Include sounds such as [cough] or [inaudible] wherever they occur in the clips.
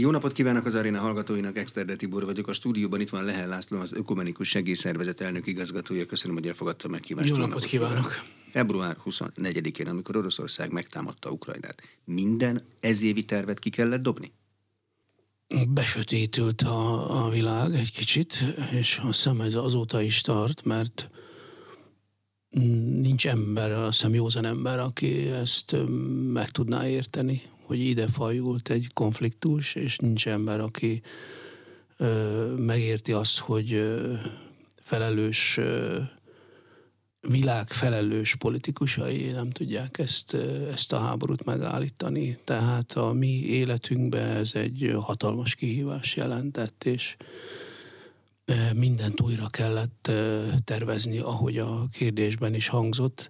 Jó napot kívánok az aréna hallgatóinak, Exterde Tibor vagyok. A stúdióban itt van Lehel László, az Ökumenikus Segélyszervezet elnök igazgatója. Köszönöm, hogy elfogadta meghívást. Jó napot, napot kívánok. kívánok! Február 24-én, amikor Oroszország megtámadta Ukrajnát, minden ezévi tervet ki kellett dobni? Besötétült a, a világ egy kicsit, és azt hiszem ez azóta is tart, mert nincs ember, azt hiszem józan ember, aki ezt meg tudná érteni, hogy ide fajult egy konfliktus, és nincs ember, aki ö, megérti azt, hogy ö, felelős ö, világ felelős politikusai nem tudják ezt, ezt a háborút megállítani. Tehát a mi életünkben ez egy hatalmas kihívás jelentett, és mindent újra kellett tervezni, ahogy a kérdésben is hangzott.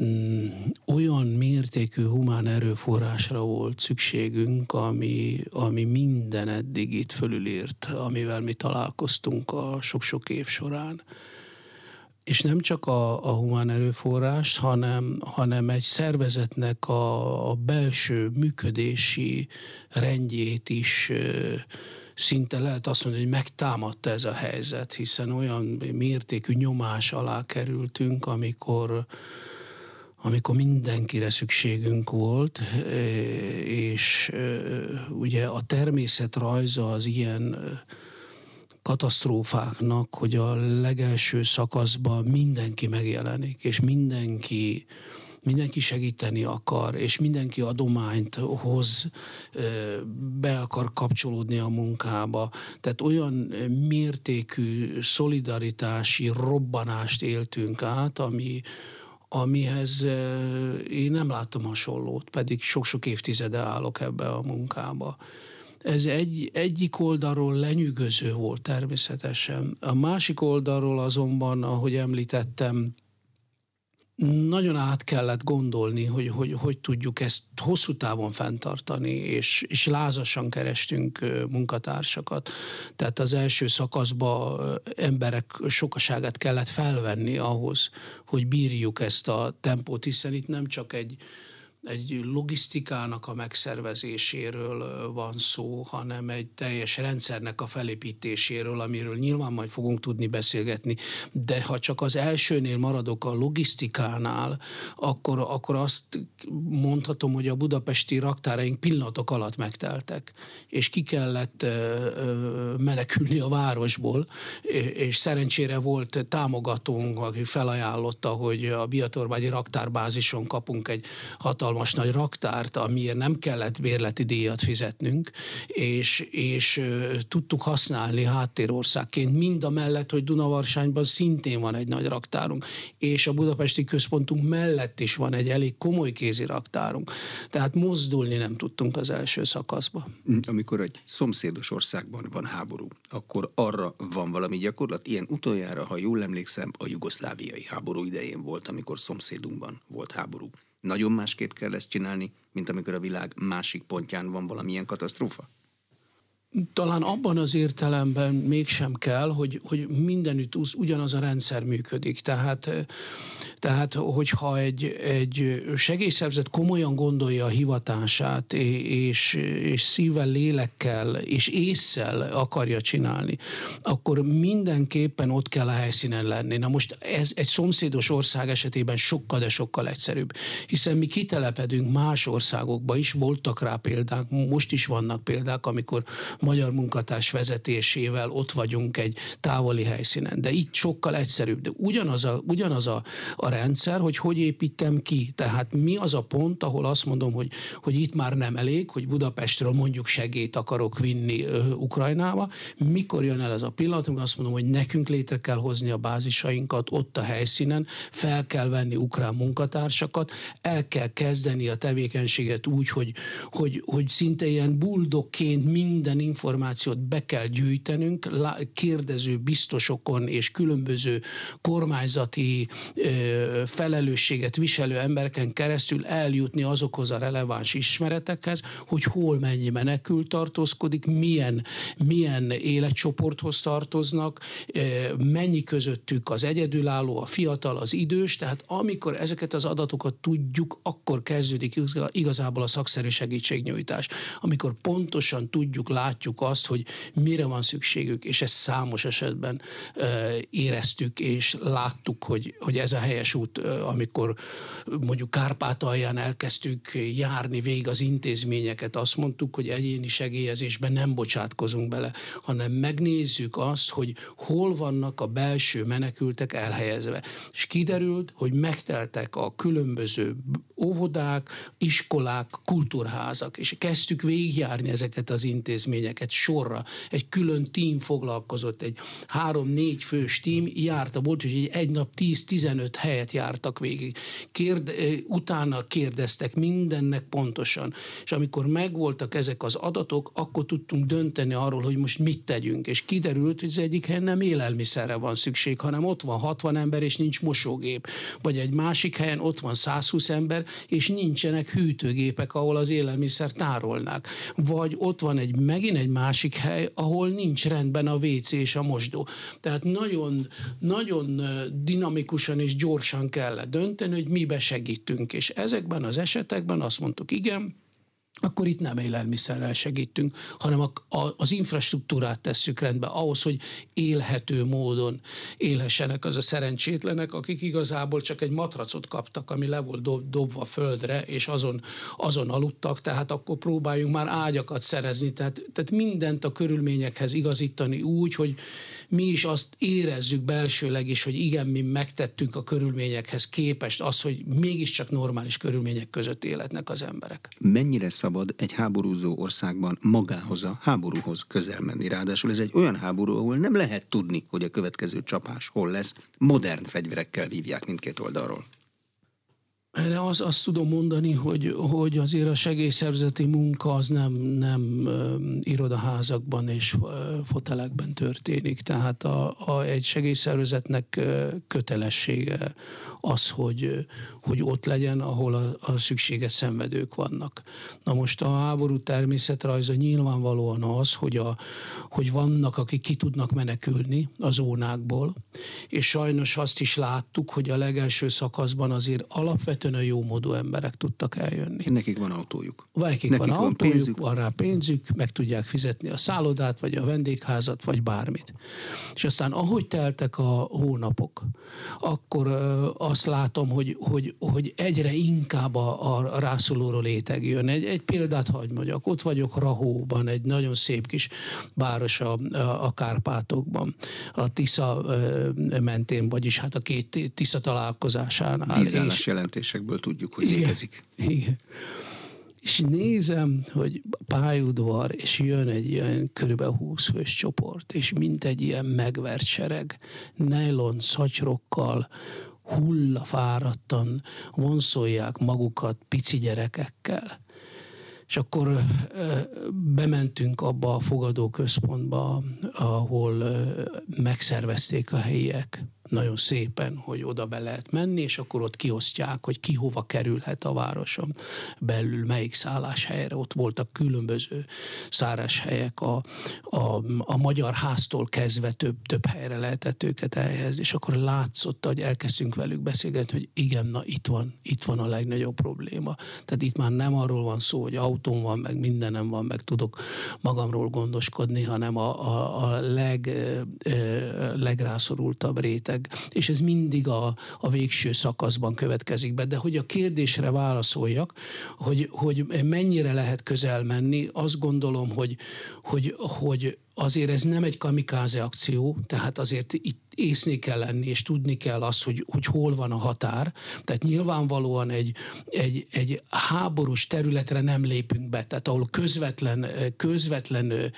Mm, olyan mértékű humán erőforrásra volt szükségünk, ami, ami minden eddig itt fölülírt, amivel mi találkoztunk a sok-sok év során. És nem csak a, a humán erőforrást, hanem, hanem egy szervezetnek a, a belső működési rendjét is szinte lehet azt mondani, hogy megtámadta ez a helyzet, hiszen olyan mértékű nyomás alá kerültünk, amikor amikor mindenkire szükségünk volt, és ugye a természet rajza az ilyen katasztrófáknak, hogy a legelső szakaszban mindenki megjelenik, és mindenki mindenki segíteni akar, és mindenki adományt hoz, be akar kapcsolódni a munkába. Tehát olyan mértékű szolidaritási robbanást éltünk át, ami, amihez én nem látom hasonlót, pedig sok-sok évtizede állok ebbe a munkába. Ez egy, egyik oldalról lenyűgöző volt természetesen. A másik oldalról azonban, ahogy említettem, nagyon át kellett gondolni, hogy, hogy hogy tudjuk ezt hosszú távon fenntartani, és, és lázasan kerestünk munkatársakat. Tehát az első szakaszban emberek sokaságát kellett felvenni ahhoz, hogy bírjuk ezt a tempót, hiszen itt nem csak egy egy logisztikának a megszervezéséről van szó, hanem egy teljes rendszernek a felépítéséről, amiről nyilván majd fogunk tudni beszélgetni, de ha csak az elsőnél maradok a logisztikánál, akkor, akkor azt mondhatom, hogy a budapesti raktáraink pillanatok alatt megteltek, és ki kellett menekülni a városból, és szerencsére volt támogatónk, aki felajánlotta, hogy a Biatorbágyi raktárbázison kapunk egy hatalmas hatalmas nagy raktárt, amiért nem kellett bérleti díjat fizetnünk, és, és tudtuk használni háttérországként, mind a mellett, hogy Dunavarsányban szintén van egy nagy raktárunk, és a budapesti központunk mellett is van egy elég komoly kézi raktárunk. Tehát mozdulni nem tudtunk az első szakaszba. Amikor egy szomszédos országban van háború, akkor arra van valami gyakorlat? Ilyen utoljára, ha jól emlékszem, a jugoszláviai háború idején volt, amikor szomszédunkban volt háború nagyon másképp kell ezt csinálni, mint amikor a világ másik pontján van valamilyen katasztrófa? Talán abban az értelemben mégsem kell, hogy, hogy mindenütt ugyanaz a rendszer működik. Tehát tehát, hogyha egy, egy segélyszervezet komolyan gondolja a hivatását, és, és szívvel, lélekkel és észsel akarja csinálni, akkor mindenképpen ott kell a helyszínen lenni. Na most ez egy szomszédos ország esetében sokkal, de sokkal egyszerűbb, hiszen mi kitelepedünk más országokba is, voltak rá példák, most is vannak példák, amikor magyar munkatárs vezetésével ott vagyunk egy távoli helyszínen, de itt sokkal egyszerűbb, de ugyanaz a, ugyanaz a, a rendszer, hogy hogy építem ki. Tehát mi az a pont, ahol azt mondom, hogy, hogy itt már nem elég, hogy Budapestről mondjuk segét akarok vinni ö, Ukrajnába. Mikor jön el ez a pillanat, amikor azt mondom, hogy nekünk létre kell hozni a bázisainkat ott a helyszínen, fel kell venni ukrán munkatársakat, el kell kezdeni a tevékenységet úgy, hogy, hogy, hogy szinte ilyen buldokként minden információt be kell gyűjtenünk, kérdező biztosokon és különböző kormányzati felelősséget viselő embereken keresztül eljutni azokhoz a releváns ismeretekhez, hogy hol mennyi menekül tartózkodik, milyen, milyen életcsoporthoz tartoznak, mennyi közöttük az egyedülálló, a fiatal, az idős, tehát amikor ezeket az adatokat tudjuk, akkor kezdődik igazából a szakszerű segítségnyújtás. Amikor pontosan tudjuk, látjuk azt, hogy mire van szükségük, és ezt számos esetben éreztük, és láttuk, hogy, hogy ez a helyes út, amikor mondjuk Kárpátalján elkezdtük járni végig az intézményeket, azt mondtuk, hogy egyéni segélyezésben nem bocsátkozunk bele, hanem megnézzük azt, hogy hol vannak a belső menekültek elhelyezve. És kiderült, hogy megteltek a különböző óvodák, iskolák, kultúrházak, és kezdtük végigjárni ezeket az intézményeket sorra. Egy külön tím foglalkozott, egy három-négy fős tím járta, volt, hogy egy, nap 10-15 helyet jártak végig. Kérde, utána kérdeztek mindennek pontosan, és amikor megvoltak ezek az adatok, akkor tudtunk dönteni arról, hogy most mit tegyünk, és kiderült, hogy az egyik helyen nem élelmiszerre van szükség, hanem ott van 60 ember, és nincs mosógép. Vagy egy másik helyen ott van 120 ember, és nincsenek hűtőgépek, ahol az élelmiszer tárolnák. Vagy ott van egy megint egy másik hely, ahol nincs rendben a WC és a mosdó. Tehát nagyon, nagyon dinamikusan és gyorsan kell dönteni, hogy mibe segítünk. És ezekben az esetekben azt mondtuk, igen, akkor itt nem élelmiszerrel segítünk, hanem a, a, az infrastruktúrát tesszük rendbe, ahhoz, hogy élhető módon élhessenek az a szerencsétlenek, akik igazából csak egy matracot kaptak, ami le volt dob, dobva földre, és azon, azon aludtak, tehát akkor próbáljunk már ágyakat szerezni, tehát, tehát mindent a körülményekhez igazítani úgy, hogy mi is azt érezzük belsőleg is, hogy igen, mi megtettünk a körülményekhez képest az, hogy mégiscsak normális körülmények között életnek az emberek. Mennyire szabad egy háborúzó országban magához a háborúhoz közel menni? Ráadásul ez egy olyan háború, ahol nem lehet tudni, hogy a következő csapás hol lesz. Modern fegyverekkel vívják mindkét oldalról. Erre az, azt tudom mondani, hogy, hogy azért a segélyszervezeti munka az nem, nem irodaházakban és fotelekben történik. Tehát a, a, egy segélyszervezetnek kötelessége az, hogy, hogy ott legyen, ahol a, a szükséges szenvedők vannak. Na most a háború természetrajza nyilvánvalóan az, hogy, a, hogy vannak, akik ki tudnak menekülni a zónákból, és sajnos azt is láttuk, hogy a legelső szakaszban azért alapvetően a jó módú emberek tudtak eljönni. Nekik van autójuk. Nekik, Nekik van, van autójuk, pénzük. van rá pénzük, meg tudják fizetni a szállodát, vagy a vendégházat, vagy bármit. És aztán ahogy teltek a hónapok, akkor azt látom, hogy, hogy, hogy egyre inkább a, a rászoruló réteg jön. Egy, egy példát hagyd mondjak. Ott vagyok Rahóban, egy nagyon szép kis város a, a, Kárpátokban, a Tisza mentén, vagyis hát a két Tisza találkozásánál. Vízállás és... jelentésekből tudjuk, hogy igen, létezik. Igen és nézem, hogy pályaudvar, és jön egy ilyen körülbelül 20 fős csoport, és mint egy ilyen megvert sereg, nylon szatyrokkal, hullafáradtan vonszolják magukat pici gyerekekkel. És akkor bementünk abba a fogadóközpontba, ahol megszervezték a helyiek nagyon szépen, hogy oda be lehet menni, és akkor ott kiosztják, hogy ki hova kerülhet a városon belül, melyik szálláshelyre. Ott voltak különböző helyek, a, a, a magyar háztól kezdve több, több helyre lehetett őket elhelyezni, és akkor látszott, hogy elkezdtünk velük beszélgetni, hogy igen, na itt van, itt van a legnagyobb probléma. Tehát itt már nem arról van szó, hogy autón van, meg mindenem van, meg tudok magamról gondoskodni, hanem a, a, a leg, legrászorultabb réteg meg, és ez mindig a, a végső szakaszban következik be. De hogy a kérdésre válaszoljak, hogy, hogy mennyire lehet közel menni, azt gondolom, hogy, hogy, hogy azért ez nem egy kamikáze akció, tehát azért itt észné kell lenni, és tudni kell azt, hogy, hogy hol van a határ. Tehát nyilvánvalóan egy, egy, egy háborús területre nem lépünk be, tehát ahol közvetlen, közvetlen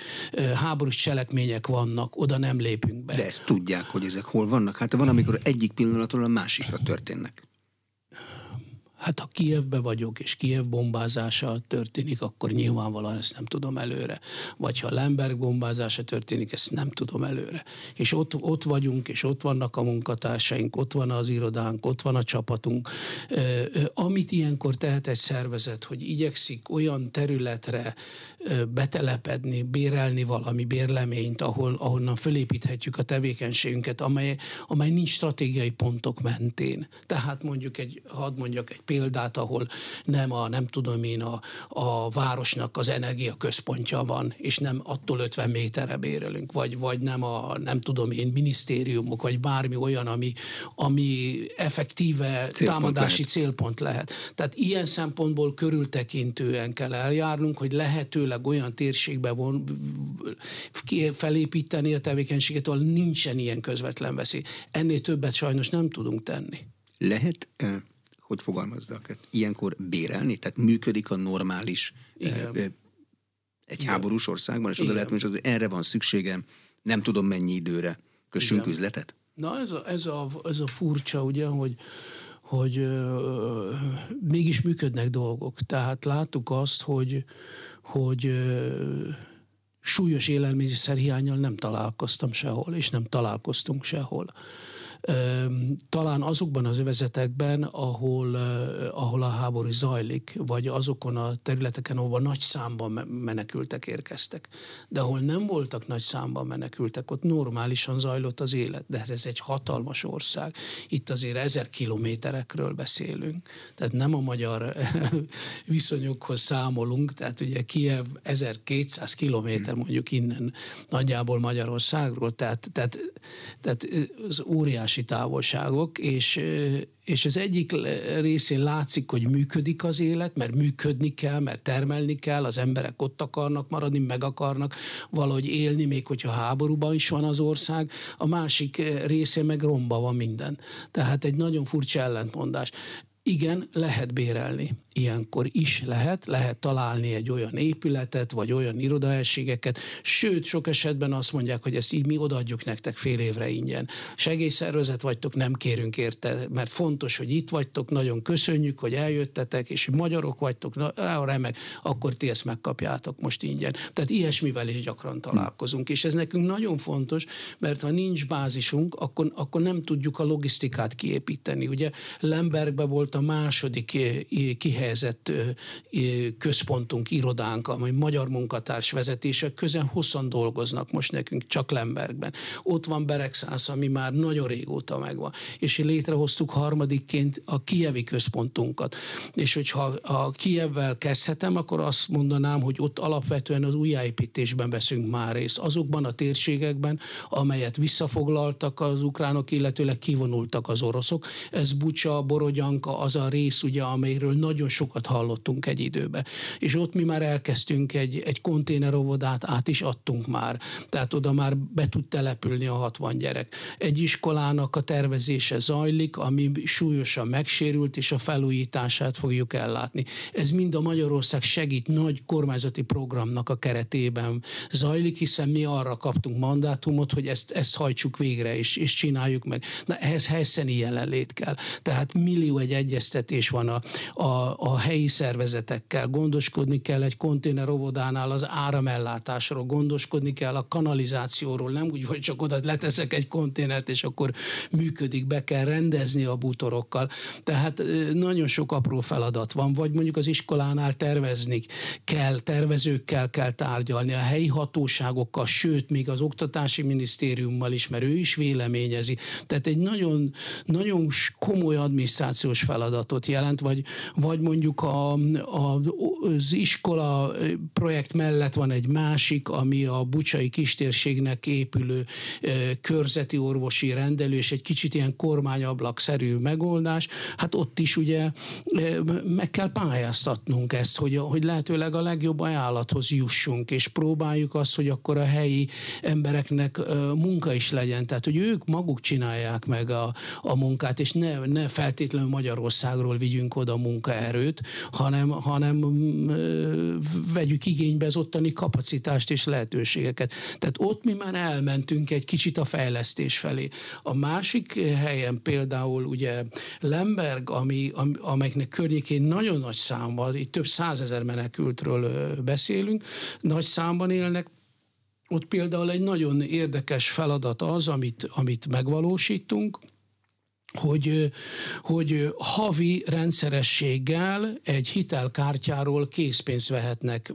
háborús cselekmények vannak, oda nem lépünk be. De ezt tudják, hogy ezek hol vannak? Hát van, amikor egyik pillanatról a másikra történnek. Hát ha Kievbe vagyok, és Kiev bombázása történik, akkor nyilvánvalóan ezt nem tudom előre. Vagy ha Lemberg bombázása történik, ezt nem tudom előre. És ott, ott vagyunk, és ott vannak a munkatársaink, ott van az irodánk, ott van a csapatunk. Amit ilyenkor tehet egy szervezet, hogy igyekszik olyan területre betelepedni, bérelni valami bérleményt, ahol, ahonnan fölépíthetjük a tevékenységünket, amely, amely nincs stratégiai pontok mentén. Tehát mondjuk egy, hadd mondjak egy példát, ahol nem a, nem tudom én, a, a városnak az energia központja van, és nem attól 50 méterre bérelünk, vagy, vagy nem a, nem tudom én, minisztériumok, vagy bármi olyan, ami, ami effektíve célpont támadási lehet. célpont lehet. Tehát ilyen szempontból körültekintően kell eljárnunk, hogy lehetőleg olyan térségbe von, felépíteni a tevékenységet, ahol nincsen ilyen közvetlen veszély. Ennél többet sajnos nem tudunk tenni. Lehet hogy fogalmazzak, hát ilyenkor bérelni? Tehát működik a normális Igen. egy Igen. háborús országban, és oda lehet hogy erre van szükségem, nem tudom mennyi időre, kössünk Igen. üzletet? Na ez a, ez, a, ez a furcsa, ugye, hogy hogy ö, mégis működnek dolgok. Tehát láttuk azt, hogy, hogy ö, súlyos élelmiszerhiányjal nem találkoztam sehol, és nem találkoztunk sehol talán azokban az övezetekben, ahol, ahol a háború zajlik, vagy azokon a területeken, ahol nagy számban menekültek érkeztek. De ahol nem voltak nagy számban menekültek, ott normálisan zajlott az élet. De ez egy hatalmas ország. Itt azért ezer kilométerekről beszélünk. Tehát nem a magyar viszonyokhoz számolunk, tehát ugye Kiev 1200 kilométer mondjuk innen nagyjából Magyarországról, tehát, tehát, tehát az óriási óriási távolságok, és, és az egyik részén látszik, hogy működik az élet, mert működni kell, mert termelni kell, az emberek ott akarnak maradni, meg akarnak valahogy élni, még hogyha háborúban is van az ország, a másik részén meg romba van minden. Tehát egy nagyon furcsa ellentmondás. Igen, lehet bérelni ilyenkor is lehet, lehet találni egy olyan épületet, vagy olyan irodahelyiségeket, sőt, sok esetben azt mondják, hogy ezt így mi odaadjuk nektek fél évre ingyen. Segélyszervezet vagytok, nem kérünk érte, mert fontos, hogy itt vagytok, nagyon köszönjük, hogy eljöttetek, és magyarok vagytok, na, remek, akkor ti ezt megkapjátok most ingyen. Tehát ilyesmivel is gyakran találkozunk, és ez nekünk nagyon fontos, mert ha nincs bázisunk, akkor, akkor nem tudjuk a logisztikát kiépíteni. Ugye Lembergbe volt a második kihelyezés kihelyezett központunk, irodánk, amely magyar munkatárs vezetése, közel hosszan dolgoznak most nekünk, csak Lembergben. Ott van Beregszász, ami már nagyon régóta megvan. És létrehoztuk harmadikként a kievi központunkat. És hogyha a Kievvel kezdhetem, akkor azt mondanám, hogy ott alapvetően az újjáépítésben veszünk már részt. Azokban a térségekben, amelyet visszafoglaltak az ukránok, illetőleg kivonultak az oroszok. Ez Bucsa, Borodyanka, az a rész, ugye, amelyről nagyon sokat hallottunk egy időbe. És ott mi már elkezdtünk egy, egy konténerovodát, át is adtunk már. Tehát oda már be tud települni a 60 gyerek. Egy iskolának a tervezése zajlik, ami súlyosan megsérült, és a felújítását fogjuk ellátni. Ez mind a Magyarország segít nagy kormányzati programnak a keretében zajlik, hiszen mi arra kaptunk mandátumot, hogy ezt, ezt hajtsuk végre, és, és csináljuk meg. Na ehhez helyszíni jelenlét kell. Tehát millió egy egyeztetés van a, a, a helyi szervezetekkel, gondoskodni kell egy konténerovodánál az áramellátásról, gondoskodni kell a kanalizációról, nem úgy, hogy csak oda leteszek egy konténert, és akkor működik, be kell rendezni a bútorokkal. Tehát nagyon sok apró feladat van, vagy mondjuk az iskolánál tervezni kell, tervezőkkel kell tárgyalni, a helyi hatóságokkal, sőt, még az oktatási minisztériummal is, mert ő is véleményezi. Tehát egy nagyon, nagyon komoly adminisztrációs feladatot jelent, vagy, vagy mondjuk a, a, az iskola projekt mellett van egy másik, ami a bucsai kistérségnek épülő körzeti orvosi rendelő, és egy kicsit ilyen kormányablakszerű megoldás. Hát ott is ugye meg kell pályáztatnunk ezt, hogy, hogy lehetőleg a legjobb ajánlathoz jussunk, és próbáljuk azt, hogy akkor a helyi embereknek munka is legyen, tehát hogy ők maguk csinálják meg a, a munkát, és ne, ne feltétlenül Magyarországról vigyünk oda munkaerő, erőt, hanem, hanem vegyük igénybe az ottani kapacitást és lehetőségeket. Tehát ott mi már elmentünk egy kicsit a fejlesztés felé. A másik helyen például ugye Lemberg, ami, amelynek környékén nagyon nagy számban, itt több százezer menekültről beszélünk, nagy számban élnek, ott például egy nagyon érdekes feladat az, amit, amit megvalósítunk, hogy, hogy havi rendszerességgel egy hitelkártyáról készpénzt vehetnek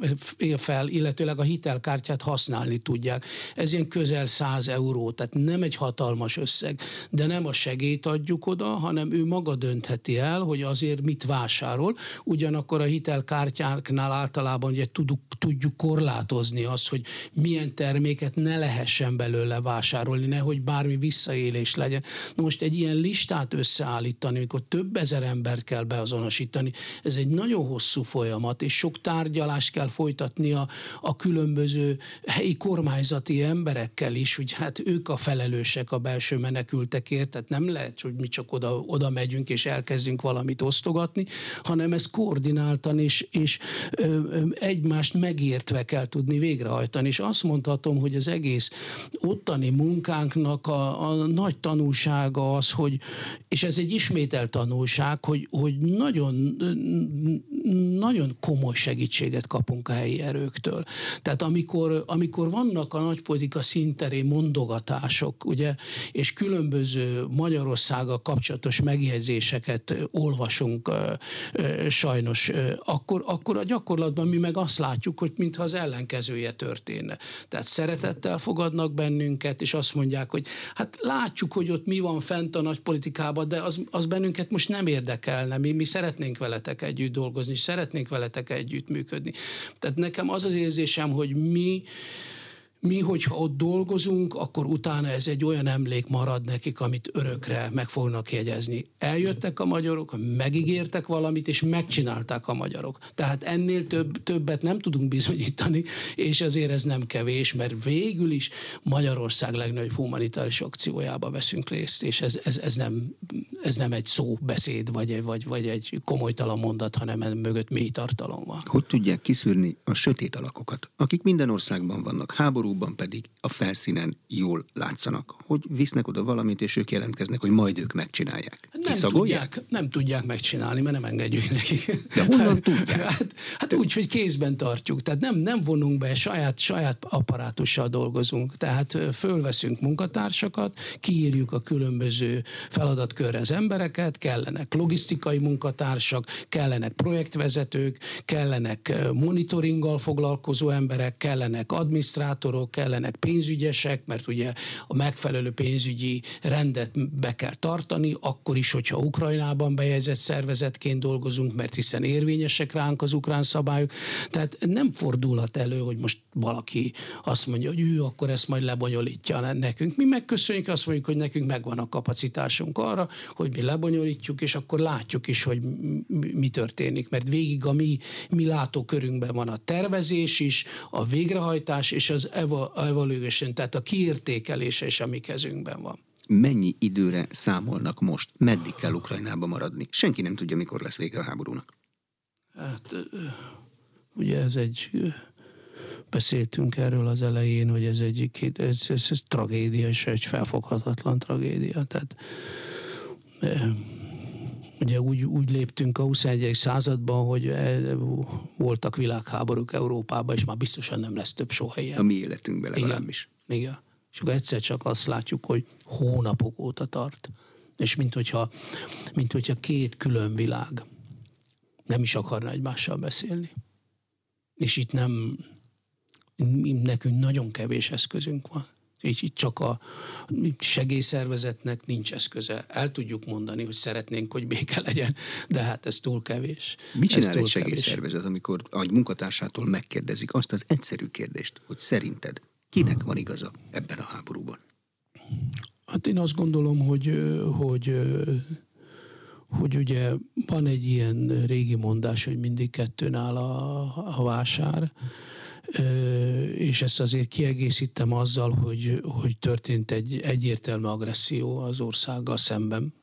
fel, illetőleg a hitelkártyát használni tudják. Ez ilyen közel 100 euró, tehát nem egy hatalmas összeg, de nem a segélyt adjuk oda, hanem ő maga döntheti el, hogy azért mit vásárol. Ugyanakkor a hitelkártyáknál általában ugye tudjuk, tudjuk korlátozni azt, hogy milyen terméket ne lehessen belőle vásárolni, nehogy bármi visszaélés legyen. Na most egy ilyen list listát összeállítani, amikor több ezer embert kell beazonosítani, ez egy nagyon hosszú folyamat, és sok tárgyalást kell folytatni a, a különböző helyi kormányzati emberekkel is, hogy hát ők a felelősek a belső menekültekért, tehát nem lehet, hogy mi csak oda, oda megyünk és elkezdünk valamit osztogatni, hanem ezt koordináltan és, és ö, ö, egymást megértve kell tudni végrehajtani. És azt mondhatom, hogy az egész ottani munkánknak a, a nagy tanulsága az, hogy, és ez egy ismételt tanulság, hogy, hogy nagyon, nagyon komoly segítséget kapunk a helyi erőktől. Tehát amikor, amikor vannak a nagypolitika szinterén mondogatások, ugye, és különböző Magyarországgal kapcsolatos megjegyzéseket olvasunk sajnos, akkor, akkor a gyakorlatban mi meg azt látjuk, hogy mintha az ellenkezője történne. Tehát szeretettel fogadnak bennünket, és azt mondják, hogy hát látjuk, hogy ott mi van fent a nagypolitika politikába, de az, az bennünket most nem érdekelne. Mi, mi szeretnénk veletek együtt dolgozni, szeretnénk veletek együtt működni. Tehát nekem az az érzésem, hogy mi mi, hogyha ott dolgozunk, akkor utána ez egy olyan emlék marad nekik, amit örökre meg fognak jegyezni. Eljöttek a magyarok, megígértek valamit, és megcsinálták a magyarok. Tehát ennél több, többet nem tudunk bizonyítani, és azért ez nem kevés, mert végül is Magyarország legnagyobb humanitárius akciójába veszünk részt, és ez, ez, ez, nem, ez nem egy szóbeszéd, vagy, vagy, vagy egy komolytalan mondat, hanem mögött mély tartalom van. Hogy tudják kiszűrni a sötét alakokat, akik minden országban vannak, háború valóban pedig a felszínen jól látszanak, hogy visznek oda valamit, és ők jelentkeznek, hogy majd ők megcsinálják. Nem tudják, nem tudják megcsinálni, mert nem engedjük nekik. De honnan tudják? [laughs] Hát, hát úgy, hogy kézben tartjuk. Tehát nem, nem vonunk be, saját, saját apparátussal dolgozunk. Tehát fölveszünk munkatársakat, kiírjuk a különböző feladatkörre az embereket, kellenek logisztikai munkatársak, kellenek projektvezetők, kellenek monitoringgal foglalkozó emberek, kellenek adminisztrátorok, újságírók kellenek, pénzügyesek, mert ugye a megfelelő pénzügyi rendet be kell tartani, akkor is, hogyha Ukrajnában bejegyzett szervezetként dolgozunk, mert hiszen érvényesek ránk az ukrán szabályok. Tehát nem fordulhat elő, hogy most valaki azt mondja, hogy ő akkor ezt majd lebonyolítja nekünk. Mi megköszönjük, azt mondjuk, hogy nekünk megvan a kapacitásunk arra, hogy mi lebonyolítjuk, és akkor látjuk is, hogy mi történik. Mert végig a mi, mi látókörünkben van a tervezés is, a végrehajtás és az evaluation, tehát a kiértékelése is a mi kezünkben van. Mennyi időre számolnak most? Meddig kell Ukrajnába maradni? Senki nem tudja, mikor lesz vége a háborúnak. Hát, ugye ez egy beszéltünk erről az elején, hogy ez egy ez, ez, ez tragédia, és egy felfoghatatlan tragédia. Tehát ugye úgy, úgy léptünk a 21. században, hogy e, voltak világháborúk Európában, és már biztosan nem lesz több soha ilyen. A mi életünkben legalábbis. Igen. Igen. És akkor egyszer csak azt látjuk, hogy hónapok óta tart. És mint hogyha, mint hogyha két külön világ nem is akarna egymással beszélni. És itt nem, nekünk nagyon kevés eszközünk van. Így, így csak a segélyszervezetnek nincs eszköze. El tudjuk mondani, hogy szeretnénk, hogy béke legyen, de hát ez túl kevés. Mit csinál egy segélyszervezet, amikor egy munkatársától megkérdezik azt az egyszerű kérdést, hogy szerinted kinek van igaza ebben a háborúban? Hát én azt gondolom, hogy, hogy hogy ugye van egy ilyen régi mondás, hogy mindig kettőn áll a, a vásár, és ezt azért kiegészítem azzal, hogy, hogy történt egy egyértelmű agresszió az országgal szemben.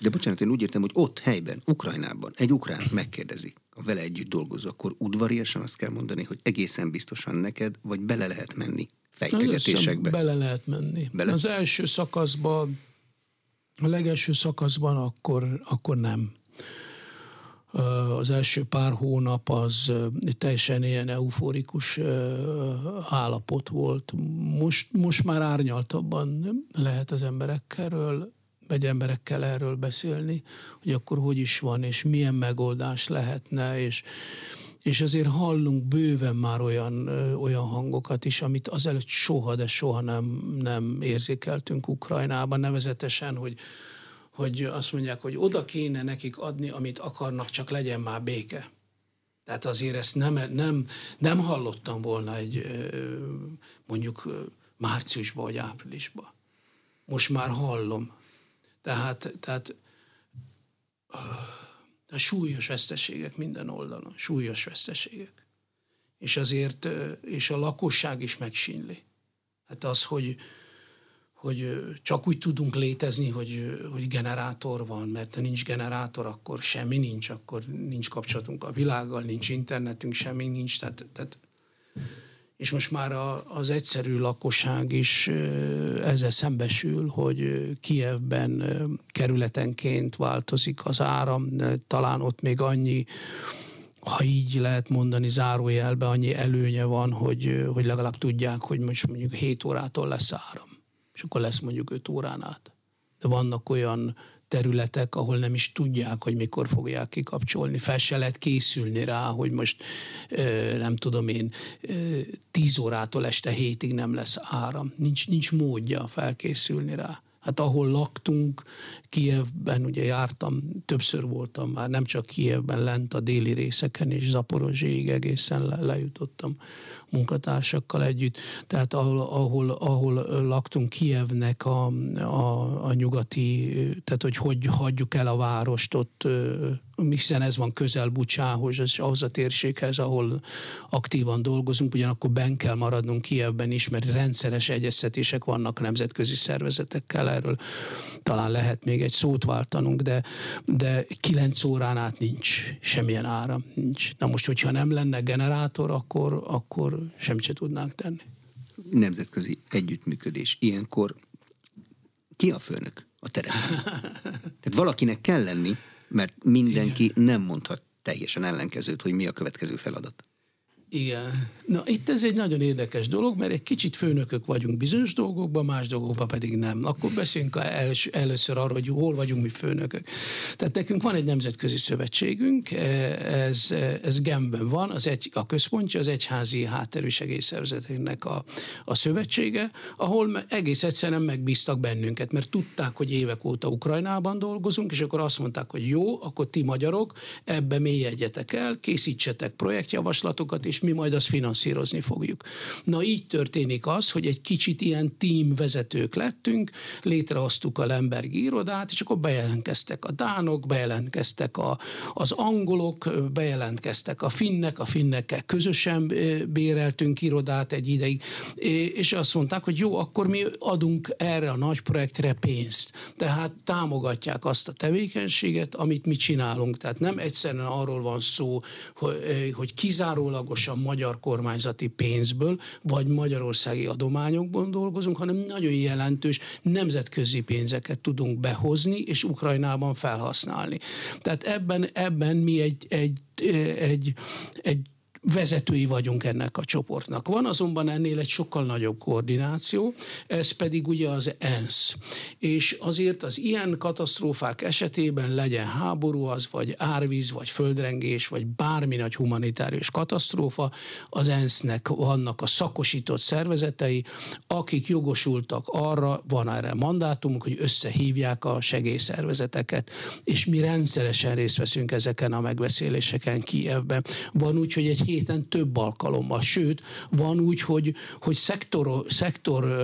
De bocsánat, én úgy értem, hogy ott helyben, Ukrajnában egy ukrán megkérdezi, a vele együtt dolgozó, akkor udvariasan azt kell mondani, hogy egészen biztosan neked, vagy bele lehet menni fejtegetésekbe. Bele lehet menni. Bele? Az első szakaszban, a legelső szakaszban akkor, akkor nem. Az első pár hónap az teljesen ilyen euforikus állapot volt. Most, most már árnyaltabban lehet az emberekről vagy emberekkel erről beszélni, hogy akkor hogy is van, és milyen megoldás lehetne, és, és azért hallunk bőven már olyan, olyan hangokat is, amit azelőtt soha, de soha nem, nem érzékeltünk Ukrajnában, nevezetesen, hogy, hogy azt mondják, hogy oda kéne nekik adni, amit akarnak, csak legyen már béke. Tehát azért ezt nem, nem, nem hallottam volna egy mondjuk márciusban vagy áprilisban. Most már hallom. Tehát, tehát, tehát súlyos veszteségek minden oldalon, súlyos veszteségek. És azért, és a lakosság is megsínli. Hát az, hogy, hogy csak úgy tudunk létezni, hogy, hogy generátor van, mert ha nincs generátor, akkor semmi nincs, akkor nincs kapcsolatunk a világgal, nincs internetünk, semmi nincs. Tehát, tehát és most már a, az egyszerű lakosság is ezzel szembesül, hogy Kievben kerületenként változik az áram, talán ott még annyi, ha így lehet mondani zárójelbe, annyi előnye van, hogy, hogy legalább tudják, hogy most mondjuk 7 órától lesz áram, és akkor lesz mondjuk 5 órán át. De vannak olyan területek, ahol nem is tudják, hogy mikor fogják kikapcsolni. Fel se lehet készülni rá, hogy most nem tudom én, 10 órától este hétig nem lesz áram. Nincs, nincs módja felkészülni rá. Hát ahol laktunk, Kievben ugye jártam, többször voltam már, nem csak Kievben, lent a déli részeken és Zaporozséig egészen le, lejutottam munkatársakkal együtt. Tehát ahol, ahol, ahol laktunk Kievnek a, a, a nyugati, tehát hogy hogy hagyjuk el a várost ott hiszen ez van közel Bucsához, és ahhoz a térséghez, ahol aktívan dolgozunk, ugyanakkor ben kell maradnunk Kievben is, mert rendszeres egyeztetések vannak nemzetközi szervezetekkel, erről talán lehet még egy szót váltanunk, de, de kilenc órán át nincs semmilyen áram, nincs. Na most, hogyha nem lenne generátor, akkor, akkor semmit se tudnánk tenni. Nemzetközi együttműködés. Ilyenkor ki a főnök a terepen? [laughs] Tehát valakinek kell lenni, mert mindenki Igen. nem mondhat teljesen ellenkezőt, hogy mi a következő feladat. Igen. Na itt ez egy nagyon érdekes dolog, mert egy kicsit főnökök vagyunk bizonyos dolgokban, más dolgokban pedig nem. Akkor beszéljünk els, először arról, hogy hol vagyunk mi főnökök. Tehát nekünk van egy nemzetközi szövetségünk, ez, ez Genben van, az egy, a központja az egyházi hátterű segélyszervezeteknek a, a szövetsége, ahol egész egyszerűen megbíztak bennünket, mert tudták, hogy évek óta Ukrajnában dolgozunk, és akkor azt mondták, hogy jó, akkor ti magyarok, ebbe mélyedjetek el, készítsetek projektjavaslatokat, és mi majd azt finanszírozni fogjuk. Na így történik az, hogy egy kicsit ilyen team vezetők lettünk, létrehoztuk a Lemberg irodát, és akkor bejelentkeztek a dánok, bejelentkeztek a, az angolok, bejelentkeztek a finnek, a finnekkel közösen béreltünk irodát egy ideig, és azt mondták, hogy jó, akkor mi adunk erre a nagy projektre pénzt. Tehát támogatják azt a tevékenységet, amit mi csinálunk. Tehát nem egyszerűen arról van szó, hogy, hogy kizárólagosan magyar kormányzati pénzből, vagy magyarországi adományokból dolgozunk, hanem nagyon jelentős nemzetközi pénzeket tudunk behozni, és Ukrajnában felhasználni. Tehát ebben, ebben mi egy, egy, egy, egy vezetői vagyunk ennek a csoportnak. Van azonban ennél egy sokkal nagyobb koordináció, ez pedig ugye az ENSZ. És azért az ilyen katasztrófák esetében legyen háború az, vagy árvíz, vagy földrengés, vagy bármi nagy humanitárius katasztrófa, az ENSZ-nek vannak a szakosított szervezetei, akik jogosultak arra, van erre mandátumunk, hogy összehívják a segélyszervezeteket, és mi rendszeresen részt veszünk ezeken a megbeszéléseken Kievben. Van úgy, hogy egy héten több alkalommal, sőt, van úgy, hogy, hogy szektor, szektor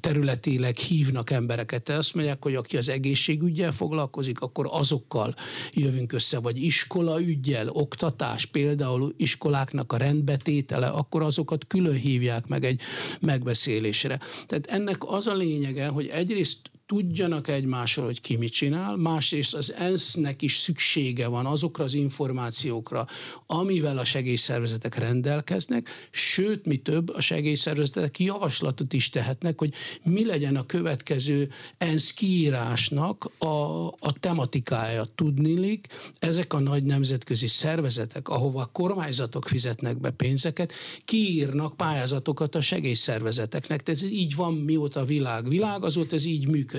területileg hívnak embereket. Azt mondják, hogy aki az egészségügyel foglalkozik, akkor azokkal jövünk össze, vagy iskola ügyel, oktatás, például iskoláknak a rendbetétele, akkor azokat külön hívják meg egy megbeszélésre. Tehát ennek az a lényege, hogy egyrészt tudjanak egymásról, hogy ki mit csinál, másrészt az ENSZ-nek is szüksége van azokra az információkra, amivel a segélyszervezetek rendelkeznek, sőt, mi több, a segélyszervezetek javaslatot is tehetnek, hogy mi legyen a következő ENSZ kiírásnak a, a tematikája. Tudnilik, ezek a nagy nemzetközi szervezetek, ahova a kormányzatok fizetnek be pénzeket, kiírnak pályázatokat a segélyszervezeteknek. Tehát ez így van, mióta a világ világ, azóta ez így működik.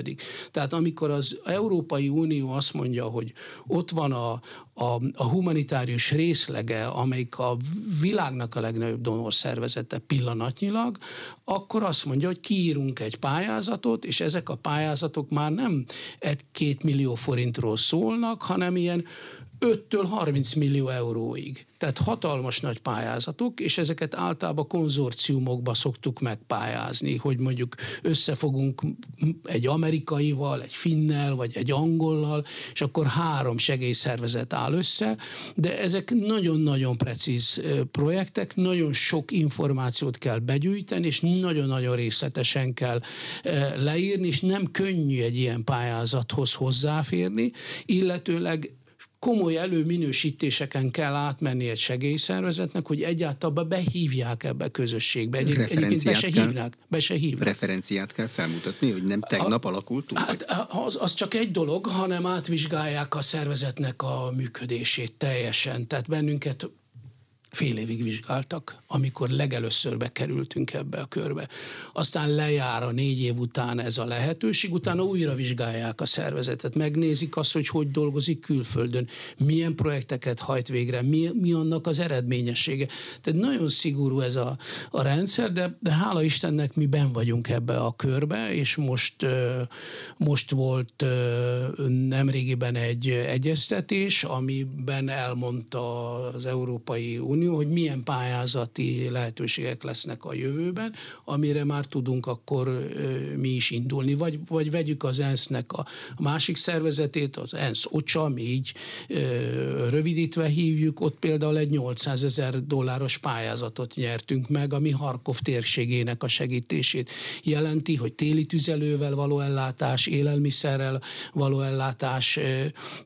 Tehát amikor az Európai Unió azt mondja, hogy ott van a, a, a humanitárius részlege, amelyik a világnak a legnagyobb donor szervezete pillanatnyilag, akkor azt mondja, hogy kiírunk egy pályázatot, és ezek a pályázatok már nem egy-két millió forintról szólnak, hanem ilyen 5-től 30 millió euróig. Tehát hatalmas nagy pályázatok, és ezeket általában konzorciumokba szoktuk megpályázni, hogy mondjuk összefogunk egy amerikaival, egy finnel, vagy egy angollal, és akkor három segélyszervezet áll össze, de ezek nagyon-nagyon precíz projektek, nagyon sok információt kell begyűjteni, és nagyon-nagyon részletesen kell leírni, és nem könnyű egy ilyen pályázathoz hozzáférni, illetőleg komoly előminősítéseken kell átmenni egy segélyszervezetnek, hogy egyáltalán behívják ebbe a közösségbe. Egy, egyébként be se, hívnak, be se hívnak. Referenciát kell felmutatni, hogy nem tegnap a, alakult Hát az, az csak egy dolog, hanem átvizsgálják a szervezetnek a működését teljesen. Tehát bennünket fél évig vizsgáltak, amikor legelőször bekerültünk ebbe a körbe. Aztán lejár a négy év után ez a lehetőség, utána újra vizsgálják a szervezetet, megnézik azt, hogy hogy dolgozik külföldön, milyen projekteket hajt végre, mi, mi annak az eredményessége. Tehát nagyon szigorú ez a, a rendszer, de, de hála Istennek mi ben vagyunk ebbe a körbe, és most, most volt nemrégiben egy egyeztetés, amiben elmondta az Európai Unió, Unió, hogy milyen pályázati lehetőségek lesznek a jövőben, amire már tudunk akkor mi is indulni. Vagy, vagy vegyük az ENSZ-nek a másik szervezetét, az ENSZ OCSA, mi így rövidítve hívjuk, ott például egy 800 ezer dolláros pályázatot nyertünk meg, ami Harkov térségének a segítését jelenti, hogy téli tüzelővel való ellátás, élelmiszerrel való ellátás,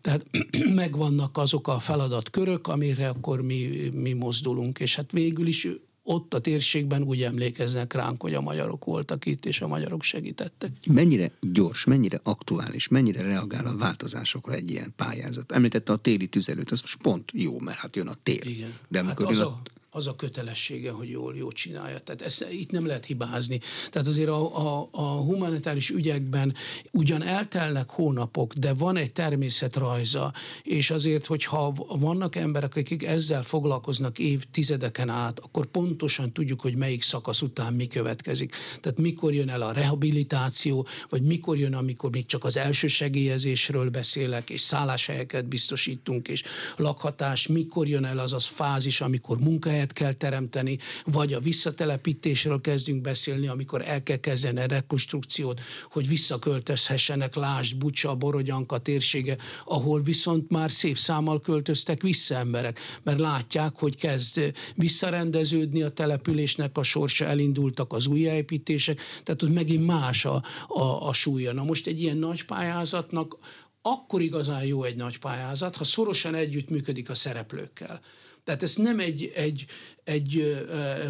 tehát [clears throat] megvannak azok a feladatkörök, amire akkor mi, mi mozdulunk, és hát végül is ott a térségben úgy emlékeznek ránk, hogy a magyarok voltak itt, és a magyarok segítettek. Mennyire gyors, mennyire aktuális, mennyire reagál a változásokra egy ilyen pályázat? Említette a téli tüzelőt, az most pont jó, mert hát jön a tél. Igen. De hát az, a, az a kötelessége, hogy jól, jól csinálja. Tehát ezt, itt nem lehet hibázni. Tehát azért a, a, a humanitáris ügyekben ugyan eltelnek hónapok, de van egy természetrajza, és azért, hogyha vannak emberek, akik ezzel foglalkoznak évtizedeken át, akkor pontosan tudjuk, hogy melyik szakasz után mi következik. Tehát mikor jön el a rehabilitáció, vagy mikor jön, amikor még csak az első segélyezésről beszélek, és szálláshelyeket biztosítunk, és lakhatás, mikor jön el az az fázis, amikor munkahelyet munkahelyet kell teremteni, vagy a visszatelepítésről kezdünk beszélni, amikor el kell kezdeni a rekonstrukciót, hogy visszaköltözhessenek, lásd, Bucsa, Borodyanka térsége, ahol viszont már szép számmal költöztek vissza emberek, mert látják, hogy kezd visszarendeződni a településnek a sorsa, elindultak az újjáépítések, tehát ott megint más a, a, a súlya. Na most egy ilyen nagy pályázatnak akkor igazán jó egy nagy pályázat, ha szorosan együttműködik a szereplőkkel. Tehát ez nem egy, egy, egy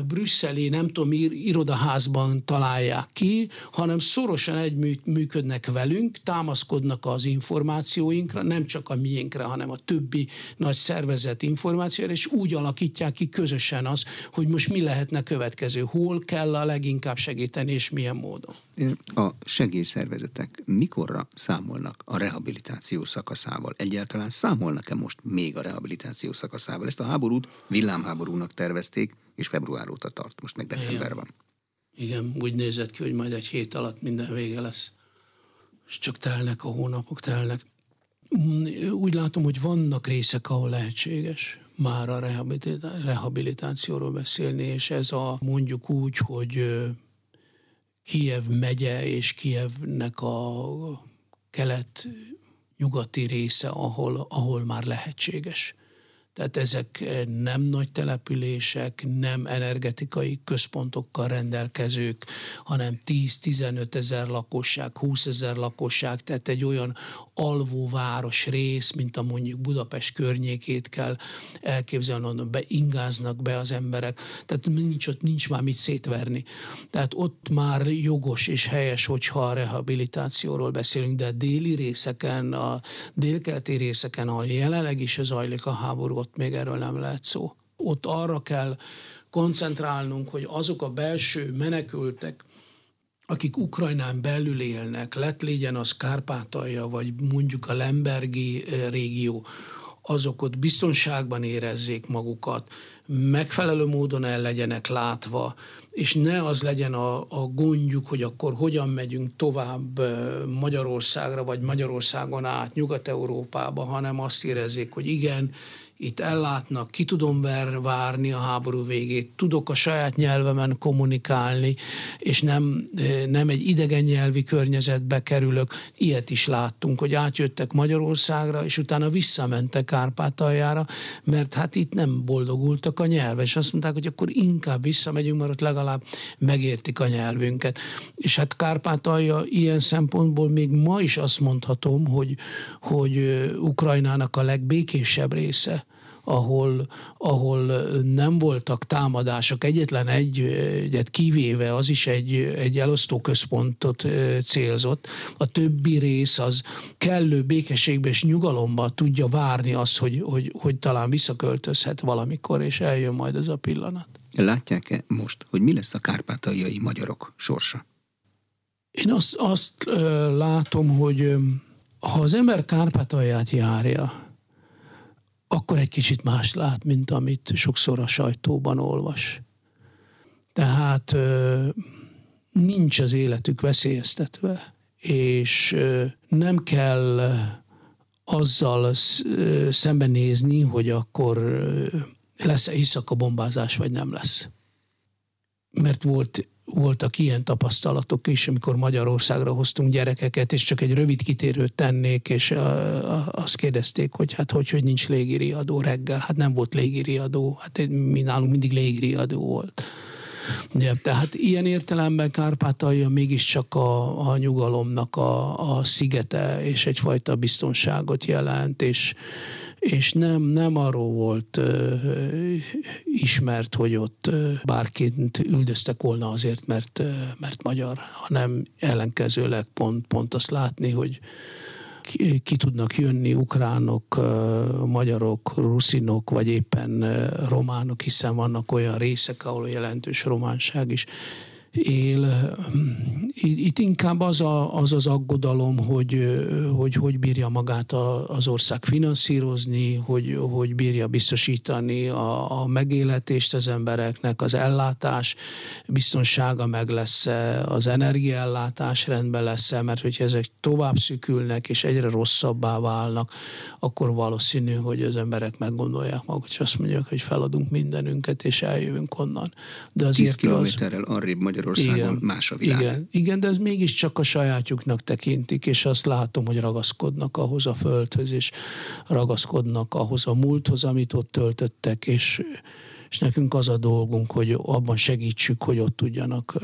brüsszeli, nem tudom, irodaházban találják ki, hanem szorosan egy működnek velünk, támaszkodnak az információinkra, nem csak a miénkre, hanem a többi nagy szervezet információra, és úgy alakítják ki közösen az, hogy most mi lehetne következő, hol kell a leginkább segíteni, és milyen módon. A segélyszervezetek mikorra számolnak a rehabilitáció szakaszával? Egyáltalán számolnak-e most még a rehabilitáció szakaszával? Ezt a háborút villámháborúnak tervez tervezték, és február óta tart, most meg december van. Igen, úgy nézett ki, hogy majd egy hét alatt minden vége lesz. És csak telnek a hónapok, telnek. Úgy látom, hogy vannak részek, ahol lehetséges már a rehabilitációról beszélni, és ez a mondjuk úgy, hogy Kiev megye és Kievnek a kelet nyugati része, ahol, ahol már lehetséges Tehát ezek nem nagy települések, nem energetikai központokkal rendelkezők, hanem 10-15 ezer lakosság, 20 ezer lakosság, tehát egy olyan alvóváros rész, mint a mondjuk Budapest környékét kell elképzelni, onnan beingáznak be az emberek, tehát nincs ott nincs már mit szétverni. Tehát ott már jogos és helyes, hogyha a rehabilitációról beszélünk, de a déli részeken, a délkeleti részeken, ahol jelenleg is zajlik a háború, ott még erről nem lehet szó. Ott arra kell koncentrálnunk, hogy azok a belső menekültek, akik Ukrajnán belül élnek, lett legyen az Kárpátalja, vagy mondjuk a Lembergi eh, régió, azok ott biztonságban érezzék magukat, megfelelő módon el legyenek látva, és ne az legyen a, a gondjuk, hogy akkor hogyan megyünk tovább Magyarországra, vagy Magyarországon át Nyugat-Európába, hanem azt érezzék, hogy igen, itt ellátnak, ki tudom várni a háború végét, tudok a saját nyelvemen kommunikálni, és nem, nem egy idegen nyelvi környezetbe kerülök. Ilyet is láttunk, hogy átjöttek Magyarországra, és utána visszamentek Kárpátaljára, mert hát itt nem boldogultak a nyelve, és azt mondták, hogy akkor inkább visszamegyünk, mert ott legalább megértik a nyelvünket. És hát Kárpátalja ilyen szempontból még ma is azt mondhatom, hogy, hogy Ukrajnának a legbékésebb része ahol, ahol nem voltak támadások, egyetlen egy, egyet kivéve az is egy, egy elosztó központot célzott. A többi rész az kellő békességbe és nyugalomba tudja várni azt, hogy, hogy, hogy talán visszaköltözhet valamikor, és eljön majd ez a pillanat. Látják-e most, hogy mi lesz a kárpátaljai magyarok sorsa? Én azt, azt látom, hogy ha az ember Kárpátalját járja, akkor egy kicsit más lát, mint amit sokszor a sajtóban olvas. Tehát nincs az életük veszélyeztetve, és nem kell azzal szembenézni, hogy akkor lesz-e éjszaka bombázás, vagy nem lesz. Mert volt voltak ilyen tapasztalatok is, amikor Magyarországra hoztunk gyerekeket, és csak egy rövid kitérőt tennék, és azt kérdezték, hogy hát hogy, hogy nincs légiriadó reggel. Hát nem volt légiriadó, hát mi nálunk mindig légiriadó volt. Ja, tehát ilyen értelemben Kárpátalja mégiscsak a, a nyugalomnak a, a szigete, és egyfajta biztonságot jelent, és, és nem, nem arról volt ö, ismert, hogy ott ö, bárként üldöztek volna azért, mert, mert magyar, hanem ellenkezőleg pont, pont azt látni, hogy ki, ki tudnak jönni ukránok, magyarok, ruszinok, vagy éppen románok, hiszen vannak olyan részek, ahol jelentős románság is él. Itt inkább az a, az, az aggodalom, hogy, hogy hogy bírja magát az ország finanszírozni, hogy, hogy bírja biztosítani a, a megéletést az embereknek, az ellátás biztonsága meg lesz az energiaellátás rendben lesz mert hogyha ezek tovább szükülnek és egyre rosszabbá válnak, akkor valószínű, hogy az emberek meggondolják magukat, és azt mondják, hogy feladunk mindenünket, és eljövünk onnan. De azért 10 kilométerrel az... arrébb Magyar Magyarországon igen, más a világ. Igen, igen, de ez mégiscsak a sajátjuknak tekintik, és azt látom, hogy ragaszkodnak ahhoz a földhöz, és ragaszkodnak ahhoz a múlthoz, amit ott töltöttek, és és nekünk az a dolgunk, hogy abban segítsük, hogy ott tudjanak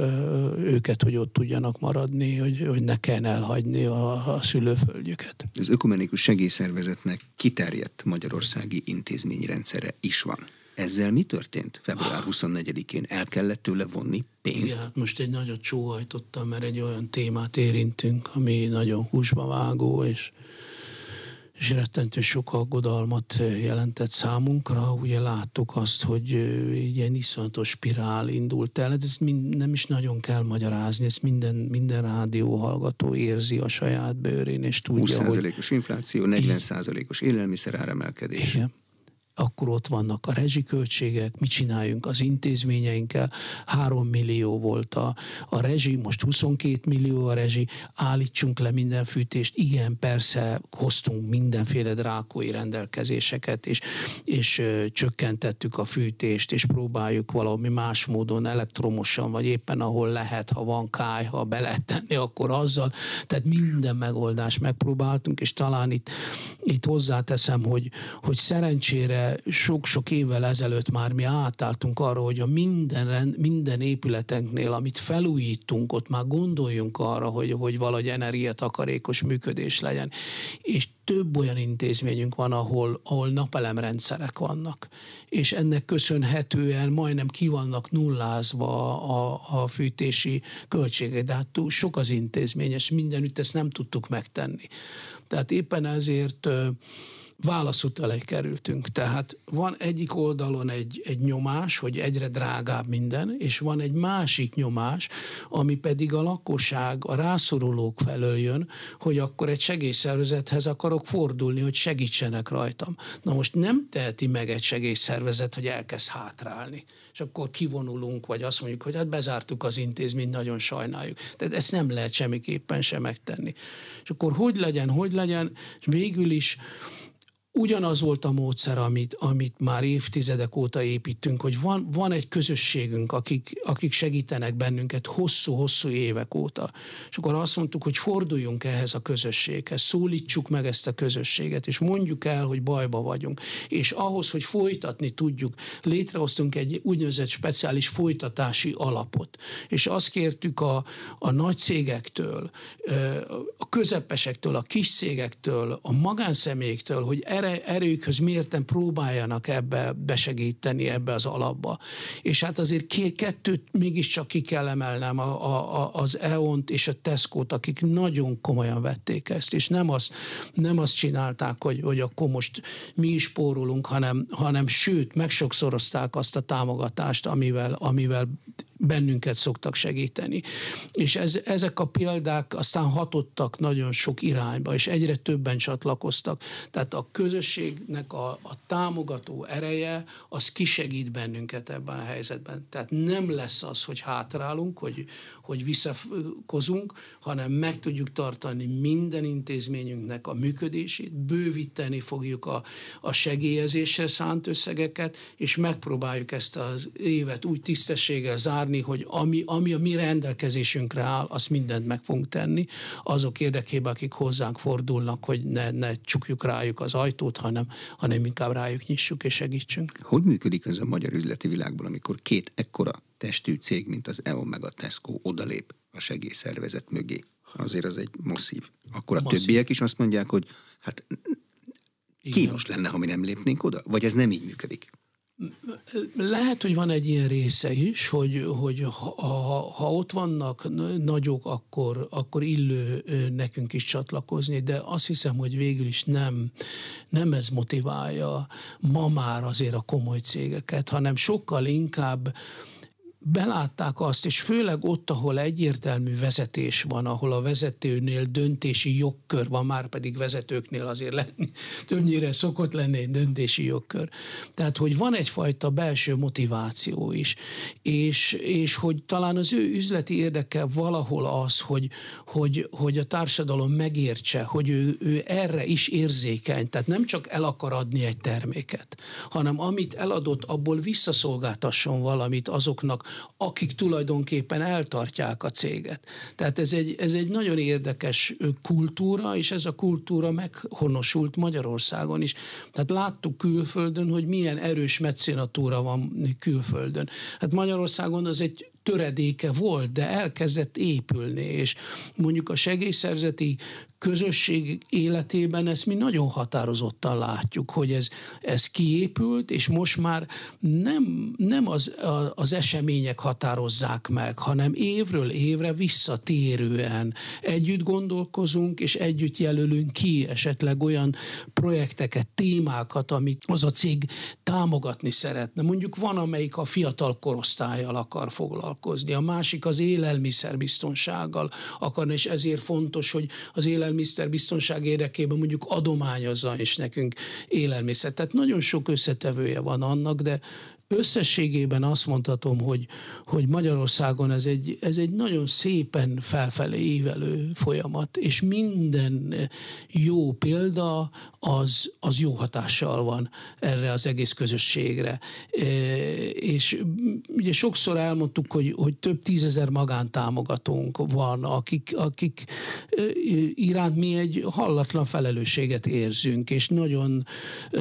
őket, hogy ott tudjanak maradni, hogy, hogy ne kelljen elhagyni a, a szülőföldjüket. Az ökumenikus segélyszervezetnek kiterjedt magyarországi intézményrendszere is van. Ezzel mi történt február 24-én? El kellett tőle vonni pénzt? Igen, most egy nagyot csóhajtottam, mert egy olyan témát érintünk, ami nagyon húsba vágó, és, és rettentő sok aggodalmat jelentett számunkra. Ugye láttuk azt, hogy ilyen iszonyatos spirál indult el. Ez mind, nem is nagyon kell magyarázni, ezt minden, minden rádió hallgató érzi a saját bőrén, és tudja, 20%-os hogy... infláció, 40%-os élelmiszer áremelkedés. Igen akkor ott vannak a rezsiköltségek, mit csináljunk az intézményeinkkel, 3 millió volt a, a rezsi, most 22 millió a rezsi, állítsunk le minden fűtést, igen, persze hoztunk mindenféle drákói rendelkezéseket, és, és ö, csökkentettük a fűtést, és próbáljuk valami más módon elektromosan, vagy éppen ahol lehet, ha van káj, ha be lehet tenni, akkor azzal, tehát minden megoldást megpróbáltunk, és talán itt, itt hozzáteszem, hogy, hogy szerencsére sok-sok évvel ezelőtt már mi átálltunk arra, hogy a minden, minden épületünknél, amit felújítunk, ott már gondoljunk arra, hogy, hogy valahogy energiatakarékos működés legyen. És több olyan intézményünk van, ahol, ahol napelemrendszerek vannak, és ennek köszönhetően majdnem ki vannak nullázva a, a fűtési költségek, de hát túl sok az intézmény, és mindenütt ezt nem tudtuk megtenni. Tehát éppen ezért válaszút elé kerültünk. Tehát van egyik oldalon egy, egy nyomás, hogy egyre drágább minden, és van egy másik nyomás, ami pedig a lakosság, a rászorulók felől jön, hogy akkor egy segélyszervezethez akarok fordulni, hogy segítsenek rajtam. Na most nem teheti meg egy segélyszervezet, hogy elkezd hátrálni és akkor kivonulunk, vagy azt mondjuk, hogy hát bezártuk az intézményt, nagyon sajnáljuk. Tehát ezt nem lehet semmiképpen sem megtenni. És akkor hogy legyen, hogy legyen, és végül is ugyanaz volt a módszer, amit, amit már évtizedek óta építünk, hogy van, van egy közösségünk, akik, akik segítenek bennünket hosszú-hosszú évek óta. És akkor azt mondtuk, hogy forduljunk ehhez a közösséghez, szólítsuk meg ezt a közösséget, és mondjuk el, hogy bajba vagyunk. És ahhoz, hogy folytatni tudjuk, létrehoztunk egy úgynevezett speciális folytatási alapot. És azt kértük a, a nagy cégektől, a közepesektől, a kis cégektől, a magánszemélyektől, hogy el erőkhöz mérten próbáljanak ebbe besegíteni ebbe az alapba. És hát azért két, kettőt mégiscsak ki kell emelnem, a, a, az EON-t és a Tesco-t, akik nagyon komolyan vették ezt, és nem azt, nem azt csinálták, hogy, hogy akkor most mi is spórolunk, hanem, hanem sőt, megsokszorozták azt a támogatást, amivel, amivel bennünket szoktak segíteni. És ez, ezek a példák aztán hatottak nagyon sok irányba, és egyre többen csatlakoztak. Tehát a közösségnek a, a támogató ereje, az kisegít bennünket ebben a helyzetben. Tehát nem lesz az, hogy hátrálunk, hogy, hogy visszakozunk, hanem meg tudjuk tartani minden intézményünknek a működését, bővíteni fogjuk a, a segélyezésre szánt összegeket, és megpróbáljuk ezt az évet úgy tisztességgel zárni, hogy ami, ami a mi rendelkezésünkre áll, azt mindent meg fogunk tenni, azok érdekében, akik hozzánk fordulnak, hogy ne, ne csukjuk rájuk az ajtót, hanem, hanem inkább rájuk nyissuk és segítsünk. Hogy működik ez a magyar üzleti világban, amikor két ekkora testű cég, mint az EON meg a Tesco odalép a segélyszervezet mögé. Azért az egy masszív. Akkor a masszív. többiek is azt mondják, hogy hát kínos lenne, ha mi nem lépnénk oda? Vagy ez nem így működik? Lehet, hogy van egy ilyen része is, hogy, hogy ha, ha ott vannak nagyok, akkor, akkor illő nekünk is csatlakozni, de azt hiszem, hogy végül is nem, nem ez motiválja ma már azért a komoly cégeket, hanem sokkal inkább belátták azt, és főleg ott, ahol egyértelmű vezetés van, ahol a vezetőnél döntési jogkör van, már pedig vezetőknél azért lenni, [laughs] többnyire szokott lenni egy döntési jogkör. Tehát, hogy van egyfajta belső motiváció is, és, és hogy talán az ő üzleti érdeke valahol az, hogy, hogy, hogy a társadalom megértse, hogy ő, ő erre is érzékeny, tehát nem csak el akar adni egy terméket, hanem amit eladott, abból visszaszolgáltasson valamit azoknak, akik tulajdonképpen eltartják a céget. Tehát ez egy, ez egy nagyon érdekes kultúra, és ez a kultúra meghonosult Magyarországon is. Tehát láttuk külföldön, hogy milyen erős mecenatúra van külföldön. Hát Magyarországon az egy töredéke volt, de elkezdett épülni, és mondjuk a segélyszerzeti közösség életében ezt mi nagyon határozottan látjuk, hogy ez, ez kiépült, és most már nem, nem az, az események határozzák meg, hanem évről évre visszatérően együtt gondolkozunk, és együtt jelölünk ki esetleg olyan projekteket, témákat, amit az a cég támogatni szeretne. Mondjuk van, amelyik a fiatal korosztályjal akar foglalkozni, a másik az élelmiszerbiztonsággal akar, és ezért fontos, hogy az élelmiszer élelmiszer biztonság érdekében mondjuk adományozza is nekünk élelmiszer. Tehát nagyon sok összetevője van annak, de összességében azt mondhatom, hogy, hogy Magyarországon ez egy, ez egy nagyon szépen felfelé ívelő folyamat, és minden jó példa az, az jó hatással van erre az egész közösségre. E, és ugye sokszor elmondtuk, hogy, hogy több tízezer magántámogatónk van, akik, akik e, iránt mi egy hallatlan felelősséget érzünk, és nagyon e,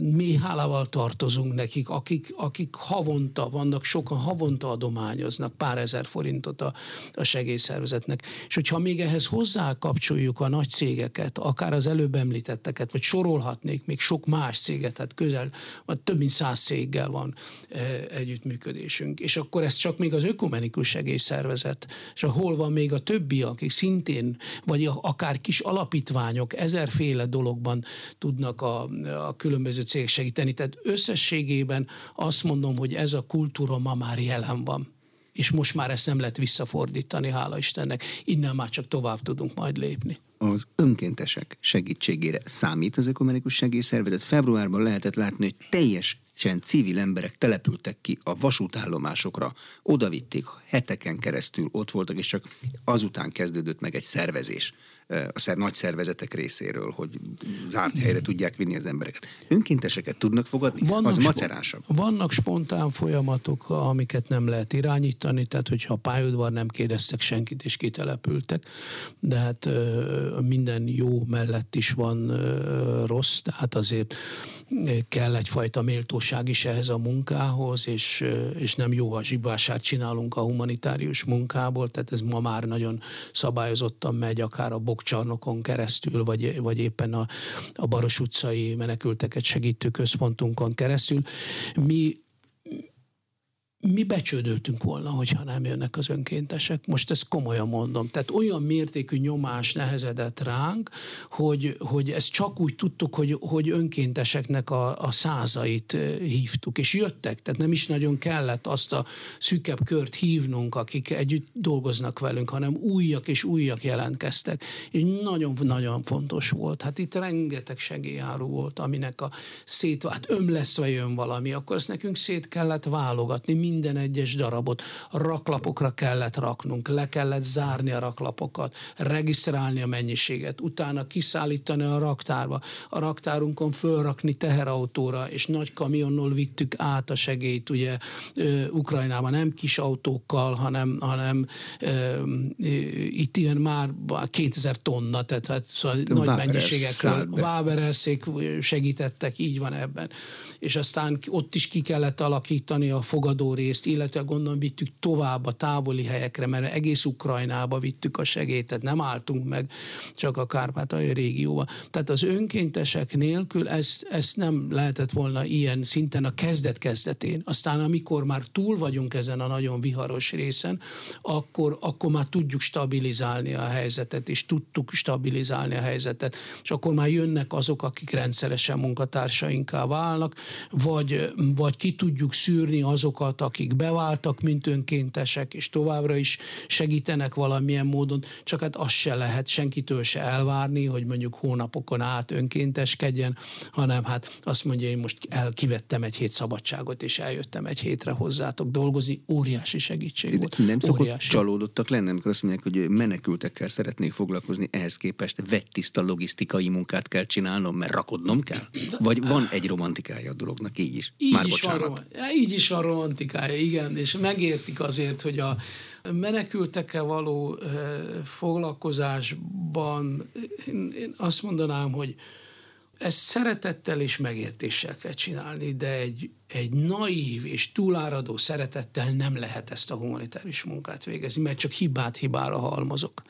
mély hálával tartozunk nekik, akik, akik havonta vannak, sokan havonta adományoznak pár ezer forintot a, a segélyszervezetnek. És hogyha még ehhez hozzá kapcsoljuk a nagy cégeket, akár az előbb említetteket, vagy sorolhatnék még sok más céget, hát közel, vagy több mint száz céggel van e, együttműködésünk. És akkor ez csak még az ökumenikus segélyszervezet, és hol van még a többi, akik szintén, vagy akár kis alapítványok ezerféle dologban tudnak a, a különböző cégek segíteni. Tehát összességében azt mondom, hogy ez a kultúra ma már jelen van és most már ezt nem lehet visszafordítani, hála Istennek. Innen már csak tovább tudunk majd lépni az önkéntesek segítségére számít az ökumenikus segélyszervezet. Februárban lehetett látni, hogy teljesen civil emberek települtek ki a vasútállomásokra, odavitték, heteken keresztül ott voltak, és csak azután kezdődött meg egy szervezés a nagy szervezetek részéről, hogy zárt helyre tudják vinni az embereket. Önkénteseket tudnak fogadni? Vannak az macerásabb. Vannak spontán folyamatok, amiket nem lehet irányítani, tehát hogyha a pályaudvar nem kérdeztek senkit és kitelepültek, de hát minden jó mellett is van rossz, tehát azért kell egyfajta méltóság is ehhez a munkához, és, és nem jó, ha zsibását csinálunk a humanitárius munkából, tehát ez ma már nagyon szabályozottan megy, akár a bokcsarnokon keresztül, vagy, vagy éppen a, a Baros utcai menekülteket segítő központunkon keresztül. Mi mi becsődöltünk volna, hogyha nem jönnek az önkéntesek. Most ezt komolyan mondom. Tehát olyan mértékű nyomás nehezedett ránk, hogy, hogy ezt csak úgy tudtuk, hogy, hogy önkénteseknek a, a százait hívtuk, és jöttek. Tehát nem is nagyon kellett azt a szűkebb kört hívnunk, akik együtt dolgoznak velünk, hanem újak és újak jelentkeztek. És nagyon-nagyon fontos volt. Hát itt rengeteg segélyáró volt, aminek a szét, hát ömleszve jön valami, akkor ezt nekünk szét kellett válogatni, minden egyes darabot. Raklapokra kellett raknunk, le kellett zárni a raklapokat, regisztrálni a mennyiséget, utána kiszállítani a raktárba, a raktárunkon fölrakni teherautóra, és nagy kamionnal vittük át a segélyt, ugye Ukrajnában. Nem kis autókkal, hanem, hanem e, itt ilyen már 2000 tonna, tehát hát, szóval nagy mennyiségekkel Váberelszék segítettek, így van ebben. És aztán ott is ki kellett alakítani a fogadó részt, illetve gondolom vittük tovább a távoli helyekre, mert egész Ukrajnába vittük a segélyt, tehát nem álltunk meg csak a Kárpátalja régióba. Tehát az önkéntesek nélkül ezt, ezt nem lehetett volna ilyen szinten a kezdet-kezdetén. Aztán amikor már túl vagyunk ezen a nagyon viharos részen, akkor, akkor már tudjuk stabilizálni a helyzetet, és tudtuk stabilizálni a helyzetet, és akkor már jönnek azok, akik rendszeresen munkatársainká válnak, vagy, vagy ki tudjuk szűrni azokat, akik beváltak, mint önkéntesek, és továbbra is segítenek valamilyen módon, csak hát azt se lehet senkitől se elvárni, hogy mondjuk hónapokon át önkénteskedjen, hanem hát azt mondja, én most el, kivettem egy hét szabadságot, és eljöttem egy hétre hozzátok dolgozni, óriási segítség volt. Nem szokott óriási. csalódottak lenni, amikor azt mondják, hogy menekültekkel szeretnék foglalkozni, ehhez képest vegytiszta logisztikai munkát kell csinálnom, mert rakodnom kell? Vagy van egy romantikája a dolognak, így is? Így, Már is, van, így is van romantikája, igen, és megértik azért, hogy a menekültekkel való foglalkozásban én azt mondanám, hogy ezt szeretettel és megértéssel kell csinálni, de egy egy naív és túláradó szeretettel nem lehet ezt a humanitárius munkát végezni, mert csak hibát hibára halmozok.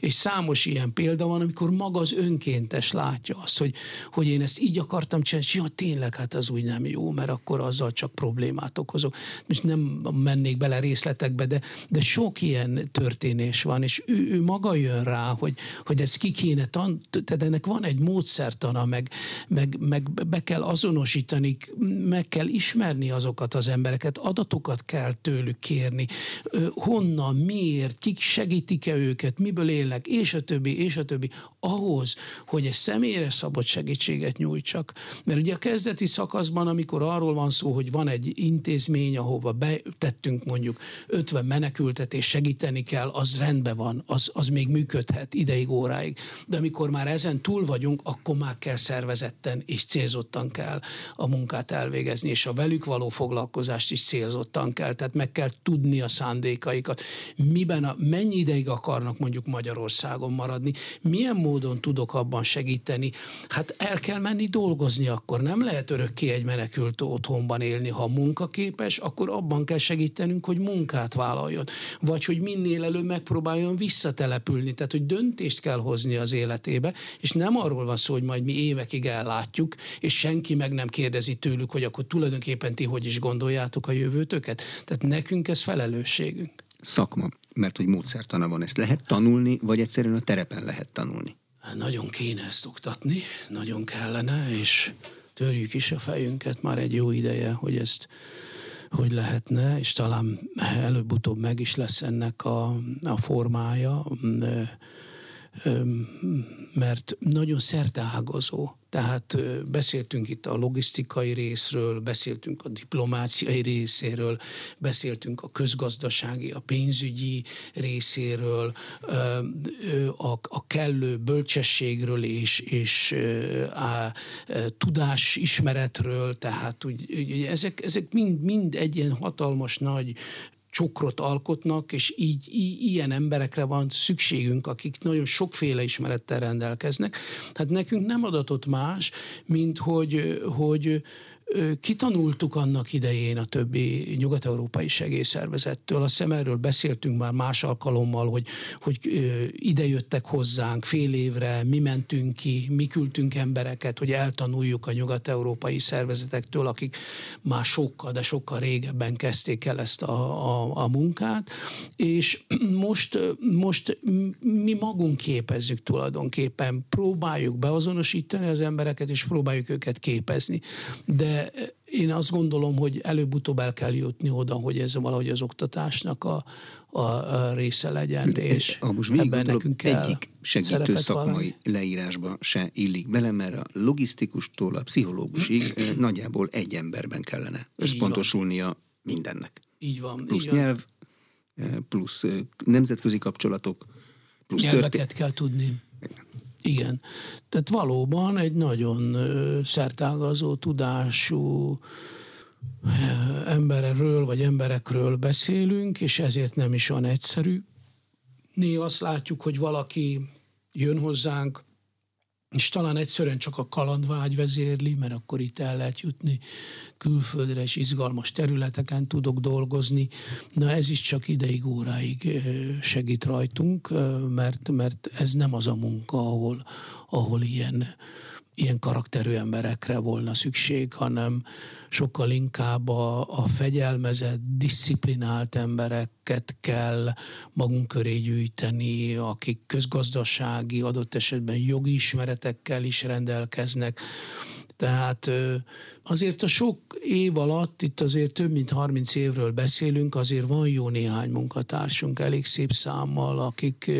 És számos ilyen példa van, amikor maga az önkéntes látja azt, hogy, hogy én ezt így akartam csinálni, és ja, tényleg, hát az úgy nem jó, mert akkor azzal csak problémát okozok. Most nem mennék bele részletekbe, de, de sok ilyen történés van, és ő, ő maga jön rá, hogy, hogy ez ki kéne, tan- tehát ennek van egy módszertana, meg, meg, meg be kell azonosítani, meg kell ismerni azokat az embereket, adatokat kell tőlük kérni, honnan, miért, kik segítik-e őket, miből élnek, és a többi, és a többi, ahhoz, hogy egy személyre szabott segítséget nyújtsak. Mert ugye a kezdeti szakaszban, amikor arról van szó, hogy van egy intézmény, ahova betettünk mondjuk 50 menekültet, és segíteni kell, az rendben van, az, az még működhet ideig, óráig. De amikor már ezen túl vagyunk, akkor már kell szervezetten és célzottan kell a munkát elvégezni, és a velük való foglalkozást is célzottan kell. Tehát meg kell tudni a szándékaikat. Miben a, mennyi ideig akarnak mondjuk Magyarországon maradni, milyen módon tudok abban segíteni. Hát el kell menni dolgozni akkor. Nem lehet örökké egy menekült otthonban élni. Ha munkaképes, akkor abban kell segítenünk, hogy munkát vállaljon. Vagy hogy minél előbb megpróbáljon visszatelepülni. Tehát, hogy döntést kell hozni az életébe, és nem arról van szó, hogy majd mi évekig ellátjuk, és senki meg nem kérdezi tőlük, hogy akkor tulajdonképpen ti hogy is gondoljátok a jövőtöket. Tehát nekünk ez felelősségünk. Szakma, mert hogy módszertana van, ezt lehet tanulni, vagy egyszerűen a terepen lehet tanulni? Hát nagyon kéne ezt oktatni, nagyon kellene, és törjük is a fejünket már egy jó ideje, hogy ezt hogy lehetne, és talán előbb-utóbb meg is lesz ennek a, a formája mert nagyon szerteágazó. Tehát beszéltünk itt a logisztikai részről, beszéltünk a diplomáciai részéről, beszéltünk a közgazdasági, a pénzügyi részéről, a, kellő bölcsességről és, és a, tudás ismeretről, tehát úgy, ezek, ezek mind, mind egy ilyen hatalmas nagy csokrot alkotnak, és így, így ilyen emberekre van szükségünk, akik nagyon sokféle ismerettel rendelkeznek. Hát nekünk nem adatott más, mint hogy, hogy Kitanultuk annak idején a többi nyugat-európai segélyszervezettől, azt hiszem erről beszéltünk már más alkalommal, hogy, hogy ide jöttek hozzánk fél évre, mi mentünk ki, mi küldtünk embereket, hogy eltanuljuk a nyugat-európai szervezetektől, akik már sokkal, de sokkal régebben kezdték el ezt a, a, a munkát, és most, most mi magunk képezzük tulajdonképpen, próbáljuk beazonosítani az embereket, és próbáljuk őket képezni. De én azt gondolom, hogy előbb-utóbb el kell jutni oda, hogy ez valahogy az oktatásnak a, a, része legyen, és a most ebben nekünk kell egyik segítő szakmai valami. leírásba se illik bele, mert a logisztikustól a pszichológusig nagyjából egy emberben kellene összpontosulnia mindennek. Így van. Plusz így nyelv, plusz nemzetközi kapcsolatok, plusz Nyelveket történet. kell tudni. Igen. Tehát valóban egy nagyon szertágazó tudású emberről vagy emberekről beszélünk, és ezért nem is olyan egyszerű. Néha azt látjuk, hogy valaki jön hozzánk, és talán egyszerűen csak a kalandvágy vezérli, mert akkor itt el lehet jutni külföldre, és izgalmas területeken tudok dolgozni. Na ez is csak ideig, óráig segít rajtunk, mert, mert ez nem az a munka, ahol, ahol ilyen ilyen karakterű emberekre volna szükség, hanem sokkal inkább a, a fegyelmezett, disziplinált embereket kell magunk köré gyűjteni, akik közgazdasági, adott esetben jogi ismeretekkel is rendelkeznek. Tehát azért a sok év alatt, itt azért több mint 30 évről beszélünk, azért van jó néhány munkatársunk, elég szép számmal, akik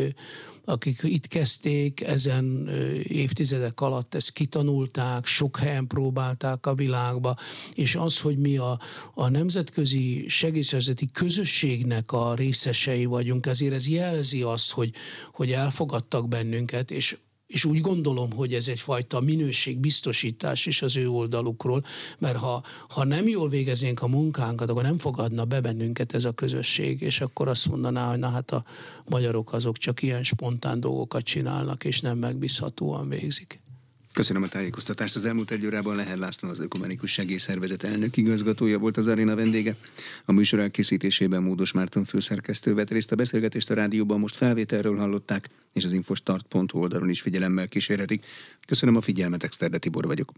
akik itt kezdték, ezen évtizedek alatt ezt kitanulták, sok helyen próbálták a világba, és az, hogy mi a, a nemzetközi segélyszerzeti közösségnek a részesei vagyunk, ezért ez jelzi azt, hogy, hogy elfogadtak bennünket, és és úgy gondolom, hogy ez egyfajta minőségbiztosítás is az ő oldalukról, mert ha, ha nem jól végeznénk a munkánkat, akkor nem fogadna be bennünket ez a közösség, és akkor azt mondaná, hogy na hát a magyarok azok csak ilyen spontán dolgokat csinálnak, és nem megbízhatóan végzik. Köszönöm a tájékoztatást. Az elmúlt egy órában Lehet László, az Ökumenikus Segélyszervezet elnök igazgatója volt az aréna vendége. A műsor elkészítésében Módos Márton főszerkesztő vett részt a beszélgetést a rádióban, most felvételről hallották, és az infostart.hu oldalon is figyelemmel kísérhetik. Köszönöm a figyelmet, Exterde Tibor vagyok.